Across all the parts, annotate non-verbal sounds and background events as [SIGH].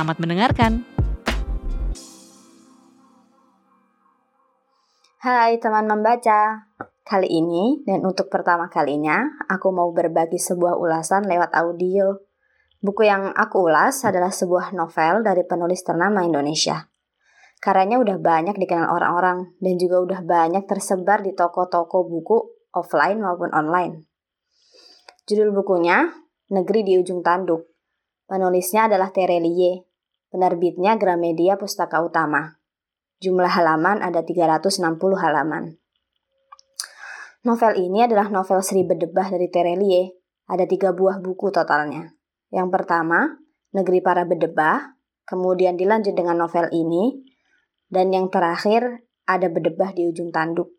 Selamat mendengarkan. Hai teman membaca. Kali ini dan untuk pertama kalinya, aku mau berbagi sebuah ulasan lewat audio. Buku yang aku ulas adalah sebuah novel dari penulis ternama Indonesia. Karyanya udah banyak dikenal orang-orang dan juga udah banyak tersebar di toko-toko buku offline maupun online. Judul bukunya Negeri di Ujung Tanduk. Penulisnya adalah Terelie, Penerbitnya Gramedia Pustaka Utama. Jumlah halaman ada 360 halaman. Novel ini adalah novel Sri Bedebah dari Terelie. Ada tiga buah buku totalnya. Yang pertama, Negeri Para Bedebah, kemudian dilanjut dengan novel ini, dan yang terakhir ada Bedebah di Ujung Tanduk.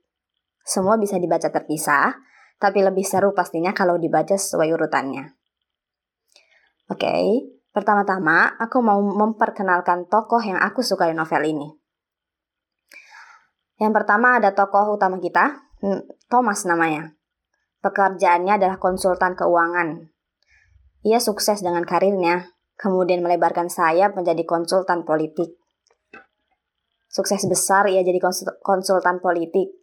Semua bisa dibaca terpisah, tapi lebih seru pastinya kalau dibaca sesuai urutannya. Oke, okay, Pertama-tama, aku mau memperkenalkan tokoh yang aku suka di novel ini. Yang pertama ada tokoh utama kita, Thomas namanya. Pekerjaannya adalah konsultan keuangan. Ia sukses dengan karirnya, kemudian melebarkan sayap menjadi konsultan politik. Sukses besar ia jadi konsultan politik.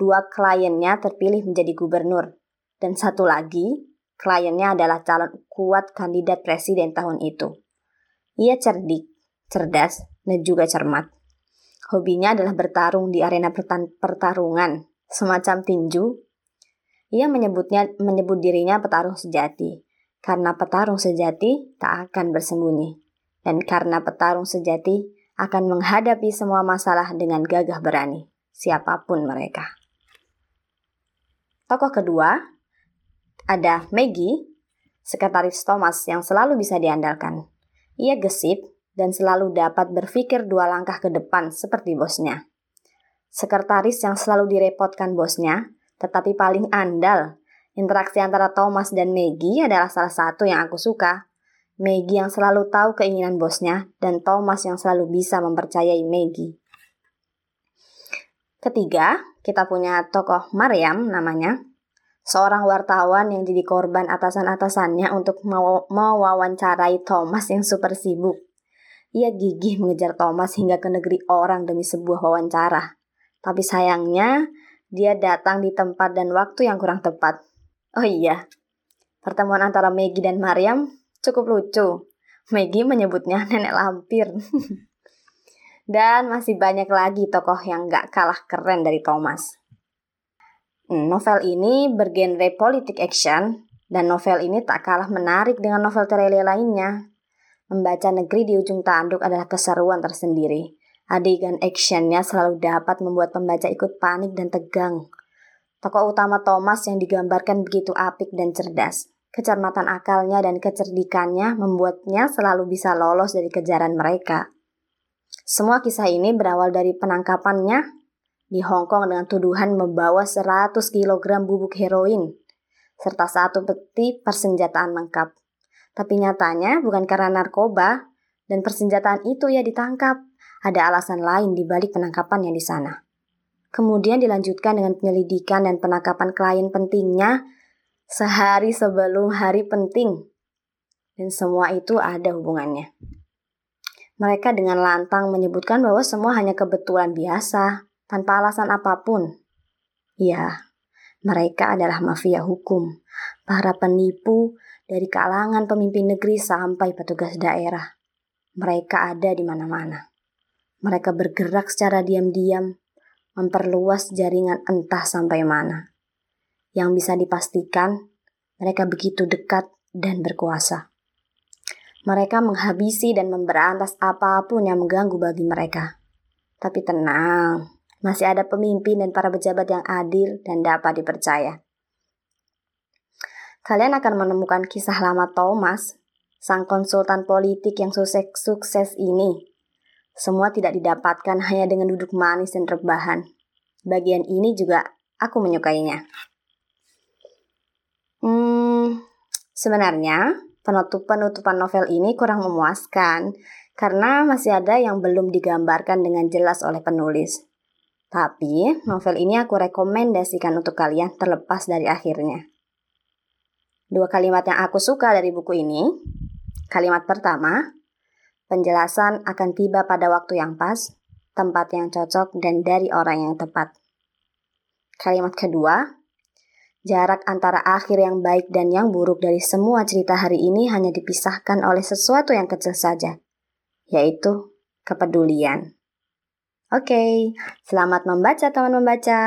Dua kliennya terpilih menjadi gubernur. Dan satu lagi, kliennya adalah calon kuat kandidat presiden tahun itu. Ia cerdik, cerdas, dan juga cermat. Hobinya adalah bertarung di arena pertarungan, semacam tinju. Ia menyebutnya menyebut dirinya petarung sejati, karena petarung sejati tak akan bersembunyi, dan karena petarung sejati akan menghadapi semua masalah dengan gagah berani, siapa pun mereka. Tokoh kedua ada Maggie, sekretaris Thomas yang selalu bisa diandalkan. Ia gesit dan selalu dapat berpikir dua langkah ke depan seperti bosnya. Sekretaris yang selalu direpotkan bosnya, tetapi paling andal. Interaksi antara Thomas dan Maggie adalah salah satu yang aku suka. Maggie yang selalu tahu keinginan bosnya, dan Thomas yang selalu bisa mempercayai Maggie. Ketiga, kita punya tokoh Mariam namanya seorang wartawan yang jadi korban atasan-atasannya untuk mewawancarai Thomas yang super sibuk. Ia gigih mengejar Thomas hingga ke negeri orang demi sebuah wawancara. Tapi sayangnya, dia datang di tempat dan waktu yang kurang tepat. Oh iya, pertemuan antara Maggie dan Mariam cukup lucu. Maggie menyebutnya nenek lampir. [LAUGHS] dan masih banyak lagi tokoh yang gak kalah keren dari Thomas. Novel ini bergenre politik action, dan novel ini tak kalah menarik dengan novel Terelia lainnya. Membaca negeri di ujung tanduk adalah keseruan tersendiri. Adegan actionnya selalu dapat membuat pembaca ikut panik dan tegang. Tokoh utama Thomas yang digambarkan begitu apik dan cerdas. Kecermatan akalnya dan kecerdikannya membuatnya selalu bisa lolos dari kejaran mereka. Semua kisah ini berawal dari penangkapannya di Hong Kong dengan tuduhan membawa 100 kg bubuk heroin serta satu peti persenjataan lengkap. Tapi nyatanya bukan karena narkoba dan persenjataan itu ia ditangkap. Ada alasan lain di balik penangkapannya di sana. Kemudian dilanjutkan dengan penyelidikan dan penangkapan klien pentingnya sehari sebelum hari penting. Dan semua itu ada hubungannya. Mereka dengan lantang menyebutkan bahwa semua hanya kebetulan biasa, tanpa alasan apa pun. Ya, mereka adalah mafia hukum, para penipu dari kalangan pemimpin negeri sampai petugas daerah. Mereka ada di mana-mana. Mereka bergerak secara diam-diam, memperluas jaringan entah sampai mana. Yang bisa dipastikan, mereka begitu dekat dan berkuasa. Mereka menghabisi dan memberantas apa pun yang mengganggu bagi mereka. Tapi tenang, masih ada pemimpin dan para pejabat yang adil dan dapat dipercaya. Kalian akan menemukan kisah lama Thomas, sang konsultan politik yang sukses, sukses ini, Semua tidak didapatkan hanya dengan duduk manis dan rebahan. Bagian ini juga aku menyukainya. Hmm, sebenarnya penutup-penutupan novel ini kurang memuaskan karena masih ada yang belum digambarkan dengan jelas oleh penulis. Tapi novel ini aku rekomendasikan untuk kalian terlepas dari akhirnya. Dua kalimat yang aku suka dari buku ini. Kalimat pertama, penjelasan akan tiba pada waktu yang pas, tempat yang cocok, dan dari orang yang tepat. Kalimat kedua, jarak antara akhir yang baik dan yang buruk dari semua cerita hari ini hanya dipisahkan oleh sesuatu yang kecil saja, yaitu kepedulian. Oke, selamat membaca teman membaca.